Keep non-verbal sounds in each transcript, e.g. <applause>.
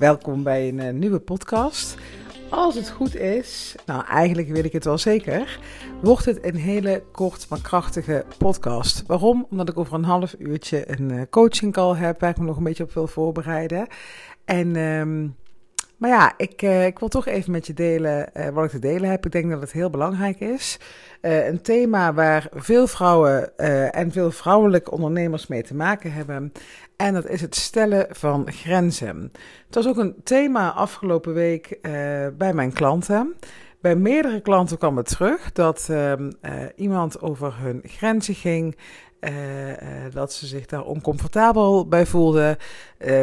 welkom bij een uh, nieuwe podcast. Als het goed is, nou eigenlijk weet ik het wel zeker, wordt het een hele kort maar krachtige podcast. Waarom? Omdat ik over een half uurtje een uh, coaching call heb waar ik me nog een beetje op wil voorbereiden. En, um, maar ja, ik, uh, ik wil toch even met je delen wat ik te delen heb. Ik denk dat het heel belangrijk is. Uh, een thema waar veel vrouwen en veel vrouwelijke ondernemers mee te maken hebben. En dat is het stellen van grenzen. Het was ook een thema afgelopen week bij mijn klanten. Bij meerdere klanten kwam het terug dat ehm, iemand over hun grenzen ging. Dat ze zich daar oncomfortabel bij voelden.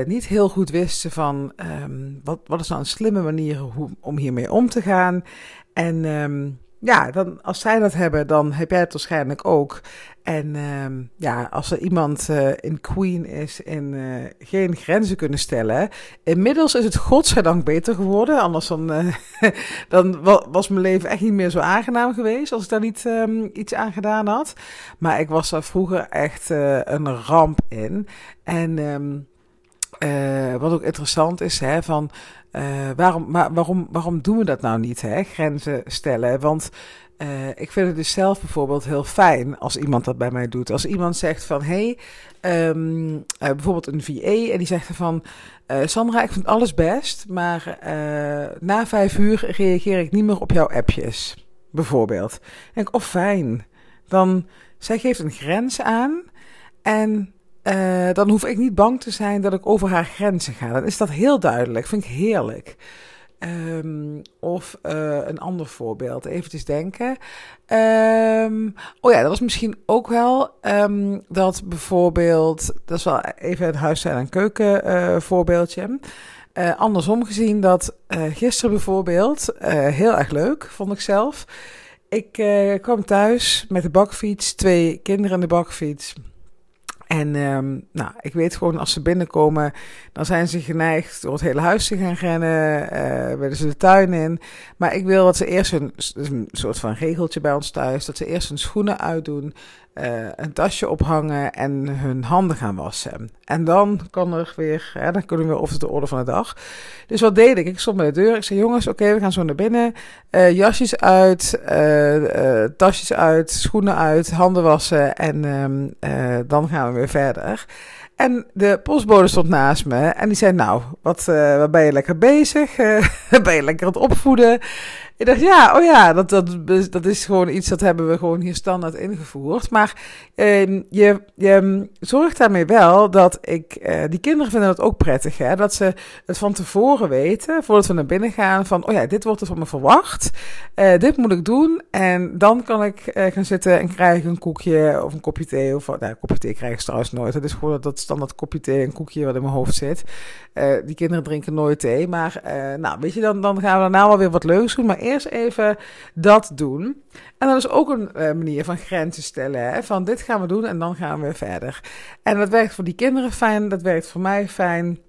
niet heel goed wisten van um, wat, wat is nou een slimme manier om hiermee om te gaan. En um, ja, dan, als zij dat hebben, dan heb jij het waarschijnlijk ook. En uh, ja, als er iemand uh, in Queen is en uh, geen grenzen kunnen stellen. Inmiddels is het godzijdank beter geworden. Anders dan, uh, <laughs> dan was mijn leven echt niet meer zo aangenaam geweest. Als ik daar niet um, iets aan gedaan had. Maar ik was daar vroeger echt een ramp in. En um, wat ook interessant is, hè, van uh, waarom, maar waarom, waarom doen we dat nou niet, hè? grenzen stellen? Want uh, ik vind het dus zelf bijvoorbeeld heel fijn als iemand dat bij mij doet. Als iemand zegt van, hé, hey, uh, bijvoorbeeld een VA en die zegt van... Sandra, ik vind alles best, maar na vijf uur reageer ik niet meer op jouw appjes, bijvoorbeeld. Denk ik, oh fijn, dan, zij geeft een grens aan en uh, dan hoef ik niet bang te zijn dat ik over haar grenzen ga. Dan is dat heel duidelijk. Vind ik heerlijk. Um, of uh, een ander voorbeeld. Even denken. Um, oh ja, dat was misschien ook wel um, dat bijvoorbeeld. Dat is wel even het huis- en keuken uh, voorbeeldje. Andersom gezien dat gisteren bijvoorbeeld. heel erg leuk, vond ik zelf. Ik kwam thuis met de bakfiets. Twee kinderen in de bakfiets. En um, nou, ik weet gewoon als ze binnenkomen, dan zijn ze geneigd door het hele huis te gaan rennen, uh, willen ze de tuin in. Maar ik wil dat ze eerst een, een soort van regeltje bij ons thuis, dat ze eerst hun schoenen uitdoen, uh, een tasje ophangen en hun handen gaan wassen. En dan kan er weer, ja, dan kunnen we weer de orde van de dag. Dus wat deed ik? Ik stond bij de deur. Ik zei: Jongens, oké, we gaan zo naar binnen. Uh, jasjes uit, uh, tasjes uit, schoenen uit, handen wassen. En um, dan gaan we weer verder. En de postbode stond naast me en die zei: Nou, wat, wat ben je lekker bezig? <laughs> ben je lekker aan het opvoeden? Ik dacht, ja, oh ja, dat, dat, dat is gewoon iets dat hebben we gewoon hier standaard ingevoerd. Maar uh, je, je zorgt daarmee wel dat ik, uh, die kinderen vinden dat ook prettig, hè. Dat ze het van tevoren weten, voordat we naar binnen gaan, van, oh ja, dit wordt er van me verwacht. Uh, dit moet ik doen. En dan kan ik gaan zitten en krijg een koekje of een kopje thee. Of, nou, een kopje thee krijg ik trouwens nooit. Dat is gewoon dat standaard kopje thee en koekje wat in mijn hoofd zit. die kinderen drinken nooit thee. Maar, nou, weet je, dan, dan gaan we daarna wel weer wat leuks doen. Maar eerst even dat doen. En dat is ook een uh, manier van grenzen stellen. Hè? Van dit gaan we doen en dan gaan we verder. En dat werkt voor die kinderen fijn, dat werkt voor mij fijn.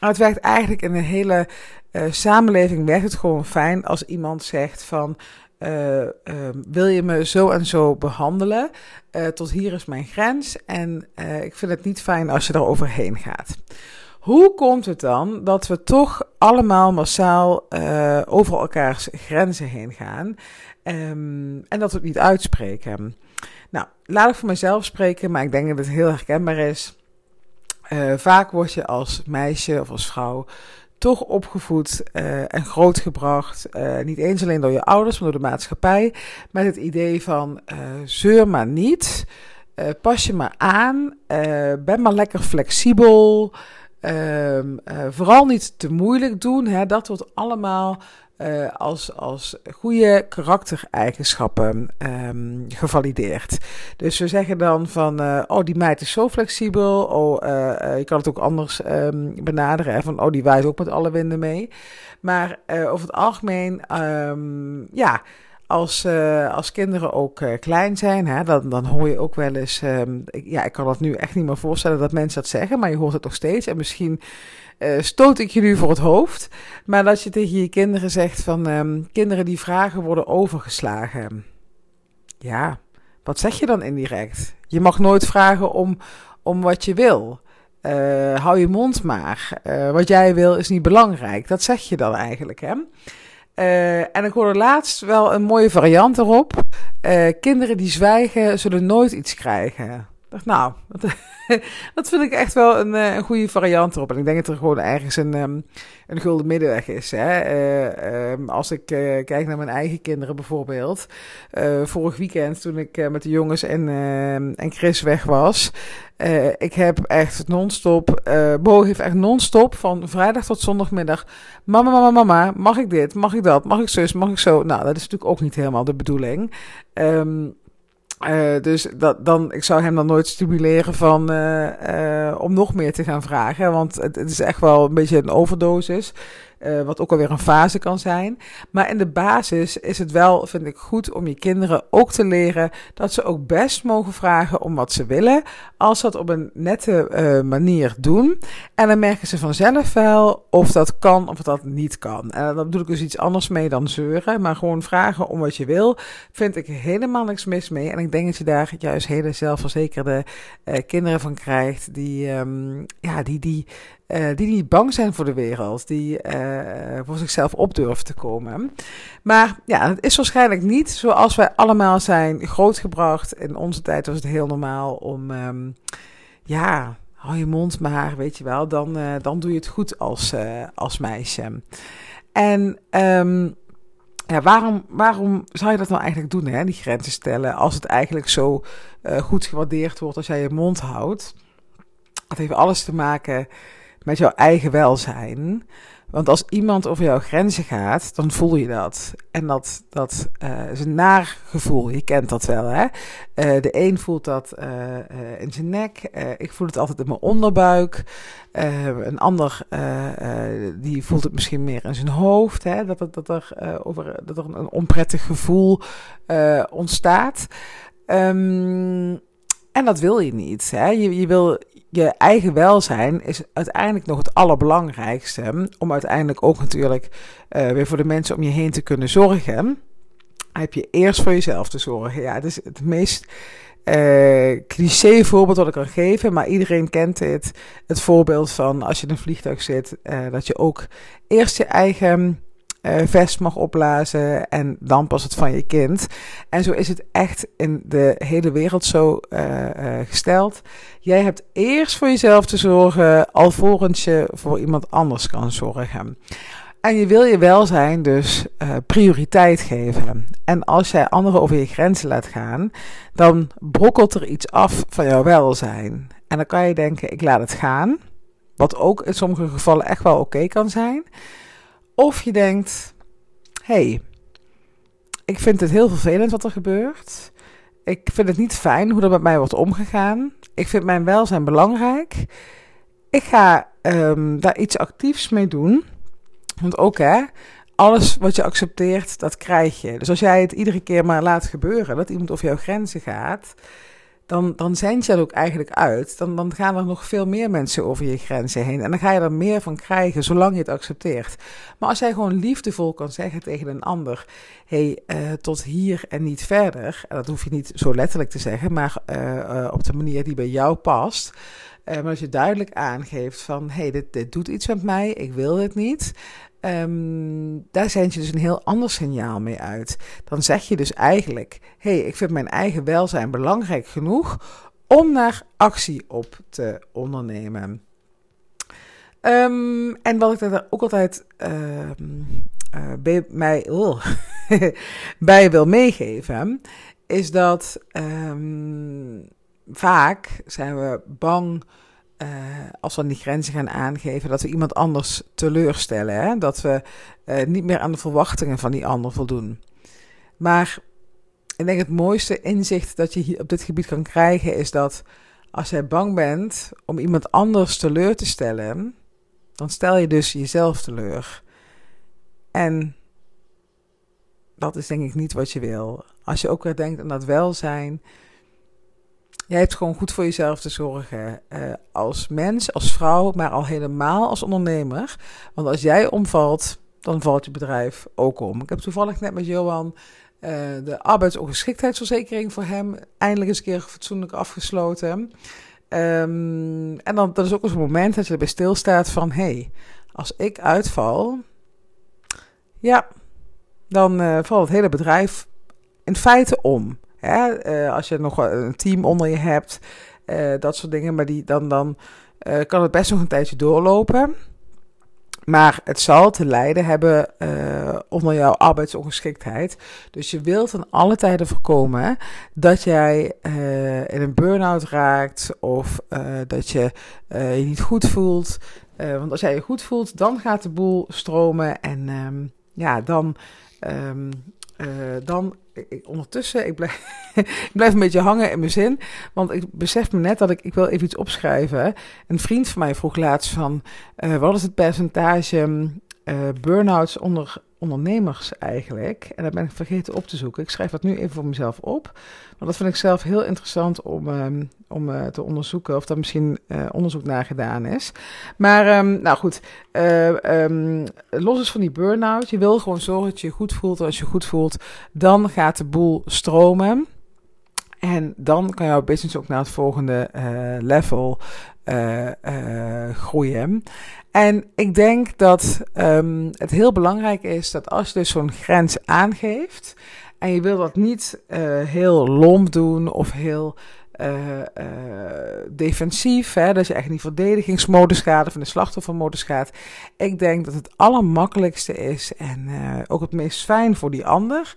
Maar het werkt eigenlijk in een hele uh, samenleving werkt het gewoon fijn als iemand zegt van uh, wil je me zo en zo behandelen? tot hier is mijn grens en ik vind het niet fijn als je er overheen gaat. Hoe komt het dan dat we toch allemaal massaal uh, over elkaars grenzen heen gaan um, en dat we het niet uitspreken? Nou, laat ik voor mezelf spreken, maar ik denk dat het heel herkenbaar is. Uh, vaak word je als meisje of als vrouw toch opgevoed uh, en grootgebracht. Uh, niet eens alleen door je ouders, maar door de maatschappij. Met het idee van zeur maar niet. pas je maar aan. ben maar lekker flexibel. Um, vooral niet te moeilijk doen. Hè. Dat wordt allemaal uh, als, als goede karaktereigenschappen um, gevalideerd. Dus we zeggen dan van, uh, oh die meid is zo flexibel. Oh, je kan het ook anders um, benaderen. Hè, van, oh die wijst ook met alle winden mee. Maar over het algemeen, ja als, uh, als kinderen ook uh, klein zijn, hè, dan, dan hoor je ook wel eens. Um, ik, ja, ik kan dat nu echt niet meer voorstellen dat mensen dat zeggen, maar je hoort het nog steeds. En misschien uh, stoot ik je nu voor het hoofd. Maar dat je tegen je kinderen zegt van um, kinderen die vragen worden overgeslagen. Ja, wat zeg je dan indirect? Je mag nooit vragen om, om wat je wil. hou je mond maar. wat jij wil is niet belangrijk. Dat zeg je dan eigenlijk, hè? En ik hoorde laatst wel een mooie variant erop. kinderen die zwijgen zullen nooit iets krijgen. Nou, <laughs> dat, vind ik echt wel een, een, goede variant erop. En ik denk dat er gewoon ergens een, um, een gulden middenweg is. Hè? Uh, um, als ik uh, kijk naar mijn eigen kinderen bijvoorbeeld. Vorig weekend toen ik met de jongens en, en Chris weg was. ik heb echt non-stop, Bo heeft echt non-stop van vrijdag tot zondagmiddag. Mama, mama, mama, mag ik dit? Mag ik dat? Mag ik zus? Mag ik zo? Nou, dat is natuurlijk ook niet helemaal de bedoeling. Um, uh, dus dat, dan, ik zou hem dan nooit stimuleren van, uh, uh, om nog meer te gaan vragen. Want het, is echt wel een beetje een overdosis. Uh, wat ook alweer een fase kan zijn. Maar in de basis is het wel, vind ik, goed om je kinderen ook te leren dat ze ook best mogen vragen om wat ze willen. Als ze dat op een nette uh, manier doen. En dan merken ze vanzelf wel of dat kan of dat niet kan. En daar bedoel ik dus iets anders mee dan zeuren. Maar gewoon vragen om wat je wil, vind ik helemaal niks mis mee. En ik denk dat je daar juist hele zelfverzekerde uh, kinderen van krijgt. Die, um, ja, die, die uh, die niet bang zijn voor de wereld, die uh, voor zichzelf op durven te komen. Maar ja, het is waarschijnlijk niet zoals wij allemaal zijn grootgebracht. In onze tijd was het heel normaal om, um, ja, hou je mond maar, weet je wel, dan, uh, dan doe je het goed als, als meisje. En um, ja, waarom, waarom zou je dat nou eigenlijk doen, hè, die grenzen stellen, als het eigenlijk zo goed gewaardeerd wordt als jij je mond houdt? Dat heeft alles te maken met jouw eigen welzijn. Want als iemand over jouw grenzen gaat, dan voel je dat. En dat, dat uh, is een naar gevoel. Je kent dat wel, hè? Uh, de een voelt dat uh, in zijn nek. ik voel het altijd in mijn onderbuik. een ander die voelt het misschien meer in zijn hoofd. Hè? Dat, dat, er, over, dat er een onprettig gevoel ontstaat. Um, en dat wil je niet. Hè? Je, je wil je eigen welzijn is uiteindelijk nog het allerbelangrijkste. Om uiteindelijk ook natuurlijk uh, weer voor de mensen om je heen te kunnen zorgen. Heb je eerst voor jezelf te zorgen. Ja, het is het meest uh, cliché voorbeeld wat ik kan geven. Maar iedereen kent dit. Het voorbeeld van als je in een vliegtuig zit. Uh, dat je ook eerst je eigen uh, vest mag opblazen en dan pas het van je kind. En zo is het echt in de hele wereld zo uh, uh, gesteld. Jij hebt eerst voor jezelf te zorgen, alvorens je voor iemand anders kan zorgen. En je wil je welzijn dus prioriteit geven. En als jij anderen over je grenzen laat gaan, dan brokkelt er iets af van jouw welzijn. En dan kan je denken, ik laat het gaan. Wat ook in sommige gevallen echt wel oké kan zijn. Of je denkt: hey, ik vind het heel vervelend wat er gebeurt. Ik vind het niet fijn hoe er met mij wordt omgegaan. Ik vind mijn welzijn belangrijk. Ik ga um, daar iets actiefs mee doen. Want ook hè, alles wat je accepteert, dat krijg je. Dus als jij het iedere keer maar laat gebeuren, dat iemand over jouw grenzen gaat, dan, dan je dat ook eigenlijk uit. Dan, dan gaan er nog veel meer mensen over je grenzen heen. En dan ga je er meer van krijgen, zolang je het accepteert. Maar als jij gewoon liefdevol kan zeggen tegen een ander: hé, hey, uh, tot hier en niet verder. En dat hoef je niet zo letterlijk te zeggen, maar uh, uh, op de manier die bij jou past. maar als je duidelijk aangeeft van, hé, hey, dit, dit doet iets met mij, ik wil dit niet. Um, daar zend je dus een heel ander signaal mee uit. Dan zeg je dus eigenlijk: hé, hey, ik vind mijn eigen welzijn belangrijk genoeg om naar actie op te ondernemen. Um, en wat ik daar ook altijd um, uh, bij, mij, oh, <laughs> bij wil meegeven, is dat vaak zijn we bang uh, als we die grenzen gaan aangeven, dat we iemand anders teleurstellen. Hè? Dat we uh, niet meer aan de verwachtingen van die ander voldoen. Maar ik denk het mooiste inzicht dat je hier op dit gebied kan krijgen is dat als jij bang bent om iemand anders teleur te stellen, dan stel je dus jezelf teleur. En dat is denk ik niet wat je wil. Als je ook weer denkt aan dat welzijn, Jij hebt gewoon goed voor jezelf te zorgen. Uh, als mens, als vrouw, maar al helemaal als ondernemer. Want als jij omvalt, dan valt je bedrijf ook om. Ik heb toevallig net met Johan uh, de arbeidsongeschiktheidsverzekering voor hem eindelijk eens een keer fatsoenlijk afgesloten. Ehm, en dan dat is ook eens een moment dat je erbij stilstaat van... hé, hey, als ik uitval, ja, dan uh, valt het hele bedrijf in feite om. Hè? Uh, als je nog een team onder je hebt, uh, dat soort dingen. Maar die, dan, dan kan het best nog een tijdje doorlopen. Maar het zal te lijden hebben onder jouw arbeidsongeschiktheid. Dus je wilt aan alle tijden voorkomen dat jij in een burn-out raakt of dat je je niet goed voelt. want als jij je goed voelt, dan gaat de boel stromen en um, ja, dan, um, dan ik, ondertussen, ik blijf, <laughs> ik blijf een beetje hangen in mijn zin. Want ik besef me net dat ik, ik wil even iets opschrijven. Een vriend van mij vroeg laatst van, uh, wat is het percentage uh, burn-outs onder ondernemers eigenlijk? En dat ben ik vergeten op te zoeken. Ik schrijf dat nu even voor mezelf op. Want dat vind ik zelf heel interessant om, um, om uh, te onderzoeken of er misschien uh, onderzoek naar gedaan is. Maar um, nou goed, uh, um, los is van die burn-out. Je wil gewoon zorgen dat je je goed voelt. Als je goed voelt, dan gaat de boel stromen. En dan kan jouw business ook naar het volgende level groeien. En ik denk dat um, het heel belangrijk is dat als je dus zo'n grens aangeeft. En je wil dat niet heel lomp doen of heel uh, defensief. Hè, dat je echt die verdedigingsmodus gaat of in de slachtoffermodus gaat. Ik denk dat het allermakkelijkste is en ook het meest fijn voor die ander.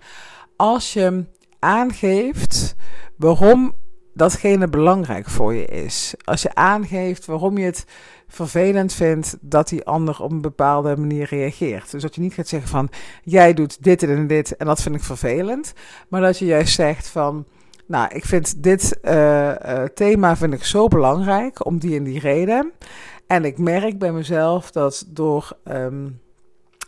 Als je aangeeft waarom datgene belangrijk voor je is. Als je aangeeft waarom je het vervelend vindt dat die ander op een bepaalde manier reageert. Dus dat je niet gaat zeggen van jij doet dit en dit en dat vind ik vervelend. Maar dat je juist zegt van nou, ik vind dit uh, uh, thema vind ik zo belangrijk om die en die reden. En ik merk bij mezelf dat door um,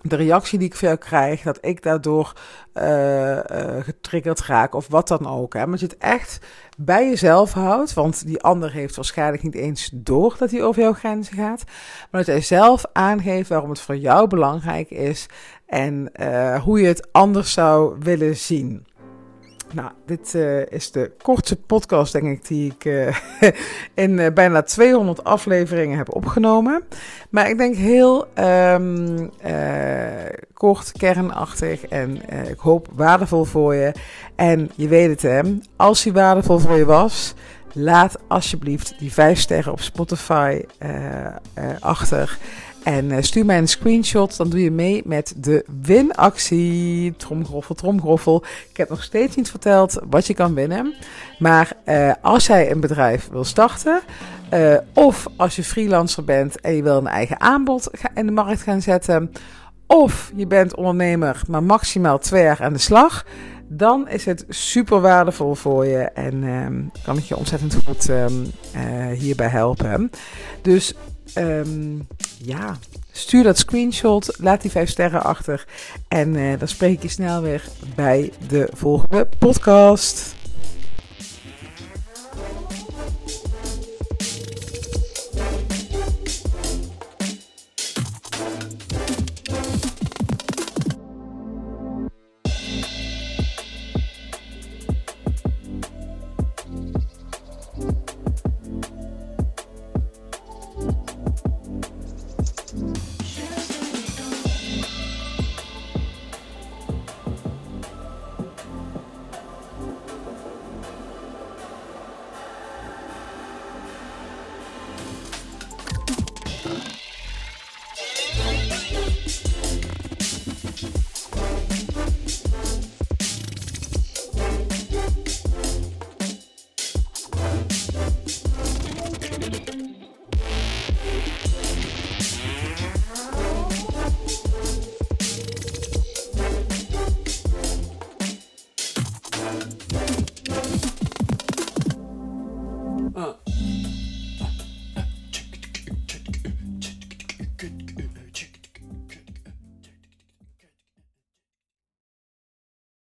de reactie die ik jou krijg, dat ik daardoor uh, getriggerd raak of wat dan ook. Hè. Maar je het echt bij jezelf houdt, want die ander heeft waarschijnlijk niet eens door dat hij over jouw grenzen gaat. Maar dat jij zelf aangeeft waarom het voor jou belangrijk is en hoe je het anders zou willen zien. Nou, dit uh, is de kortste podcast, denk ik, die ik uh, <laughs> in uh, bijna 200 afleveringen heb opgenomen. Maar ik denk heel um, kort, kernachtig en ik hoop waardevol voor je. En je weet het, hè, als die waardevol voor je was, laat alsjeblieft die 5 sterren op Spotify achter. En uh, stuur mij een screenshot, dan doe je mee met de winactie. Tromgroffel, tromgroffel. Ik heb nog steeds niet verteld wat je kan winnen. Maar uh, als jij een bedrijf wil starten, uh, of als je freelancer bent en je wil een eigen aanbod in de markt gaan zetten, of je bent ondernemer, maar maximaal twee jaar aan de slag, dan is het super waardevol voor je en um, kan ik je ontzettend goed um, hierbij helpen. Dus Um, ja, stuur dat screenshot, laat die vijf sterren achter. En uh, dan spreek ik je snel weer bij de volgende podcast.